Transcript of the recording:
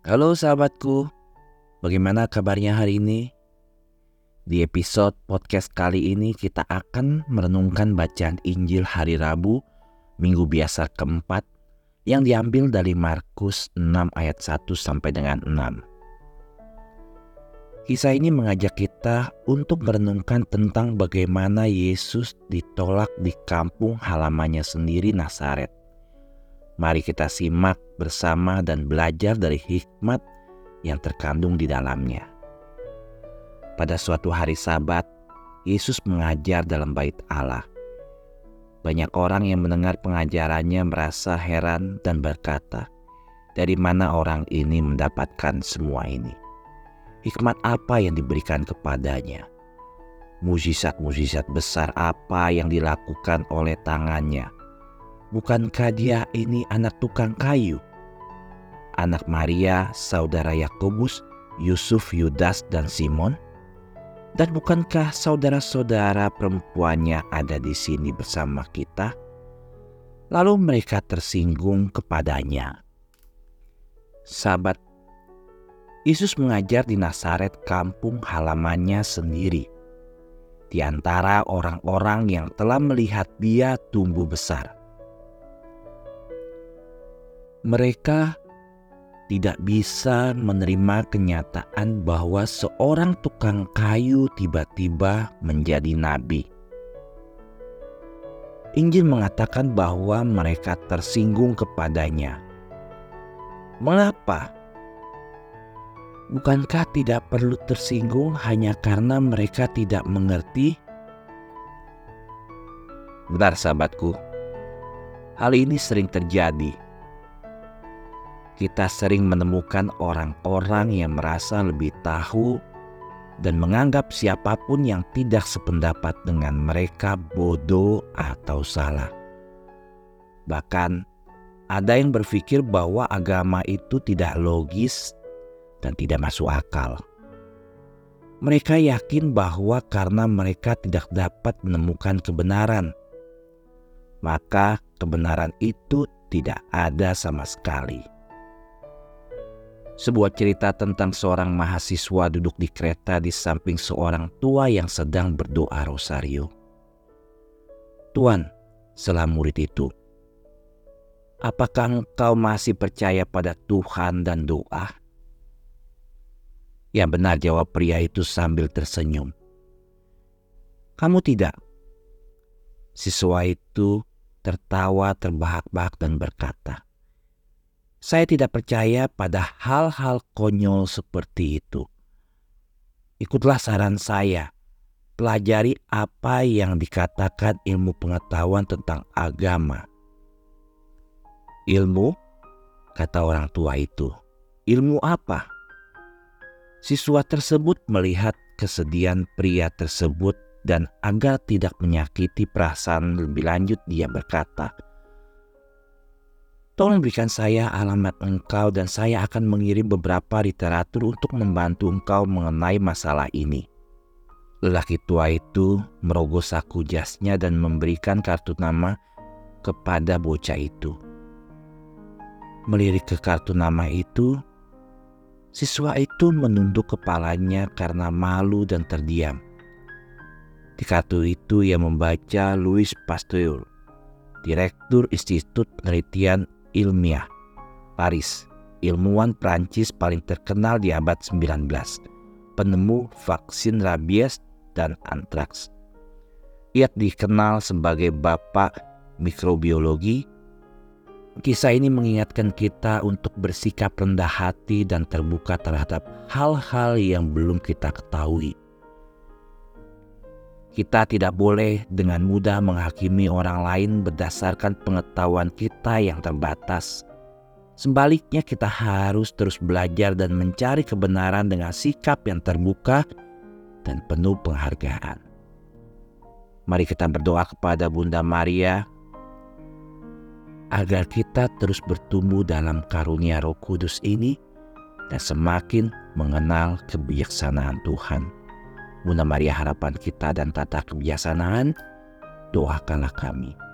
Halo sahabatku, bagaimana kabarnya hari ini? Di episode podcast kali ini kita akan merenungkan bacaan Injil hari Rabu, Minggu biasa keempat, yang diambil dari Markus 6 ayat 1 sampai dengan 6. Kisah ini mengajak kita untuk merenungkan tentang bagaimana Yesus ditolak di kampung halamannya sendiri Nazaret. Mari kita simak bersama dan belajar dari hikmat yang terkandung di dalamnya. Pada suatu hari Sabat, Yesus mengajar dalam Bait Allah. Banyak orang yang mendengar pengajarannya merasa heran dan berkata, "Dari mana orang ini mendapatkan semua ini? Hikmat apa yang diberikan kepadanya? Mujizat-mujizat besar apa yang dilakukan oleh tangannya?" Bukankah dia ini anak tukang kayu? Anak Maria, saudara Yakobus, Yusuf, Yudas, dan Simon? Dan bukankah saudara-saudara perempuannya ada di sini bersama kita? Lalu mereka tersinggung kepadanya. Sahabat, Yesus mengajar di Nazaret kampung halamannya sendiri. Di antara orang-orang yang telah melihat dia tumbuh besar mereka tidak bisa menerima kenyataan bahwa seorang tukang kayu tiba-tiba menjadi nabi. Injil mengatakan bahwa mereka tersinggung kepadanya. Mengapa? Bukankah tidak perlu tersinggung hanya karena mereka tidak mengerti? Benar sahabatku, hal ini sering terjadi kita sering menemukan orang-orang yang merasa lebih tahu dan menganggap siapa pun yang tidak sependapat dengan mereka bodoh atau salah. Bahkan, ada yang berpikir bahwa agama itu tidak logis dan tidak masuk akal. Mereka yakin bahwa karena mereka tidak dapat menemukan kebenaran, maka kebenaran itu tidak ada sama sekali sebuah cerita tentang seorang mahasiswa duduk di kereta di samping seorang tua yang sedang berdoa rosario. Tuan, selam murid itu, apakah engkau masih percaya pada Tuhan dan doa? Ya benar jawab pria itu sambil tersenyum. Kamu tidak. Siswa itu tertawa terbahak-bahak dan berkata, saya tidak percaya pada hal-hal konyol seperti itu. Ikutlah saran saya, pelajari apa yang dikatakan ilmu pengetahuan tentang agama. Ilmu, kata orang tua itu, ilmu apa? Siswa tersebut melihat kesedihan pria tersebut dan agar tidak menyakiti perasaan lebih lanjut dia berkata, Tolong berikan saya alamat engkau dan saya akan mengirim beberapa literatur untuk membantu engkau mengenai masalah ini. Lelaki tua itu merogoh saku jasnya dan memberikan kartu nama kepada bocah itu. Melirik ke kartu nama itu, siswa itu menunduk kepalanya karena malu dan terdiam. Di kartu itu ia membaca Louis Pasteur, Direktur Institut Penelitian ilmiah. Paris, ilmuwan Prancis paling terkenal di abad 19, penemu vaksin rabies dan antraks. Ia dikenal sebagai bapak mikrobiologi. Kisah ini mengingatkan kita untuk bersikap rendah hati dan terbuka terhadap hal-hal yang belum kita ketahui. Kita tidak boleh dengan mudah menghakimi orang lain berdasarkan pengetahuan kita yang terbatas. Sebaliknya, kita harus terus belajar dan mencari kebenaran dengan sikap yang terbuka dan penuh penghargaan. Mari kita berdoa kepada Bunda Maria agar kita terus bertumbuh dalam karunia Roh Kudus ini dan semakin mengenal kebijaksanaan Tuhan. Bunda Maria harapan kita dan tata kebiasaan, doakanlah kami.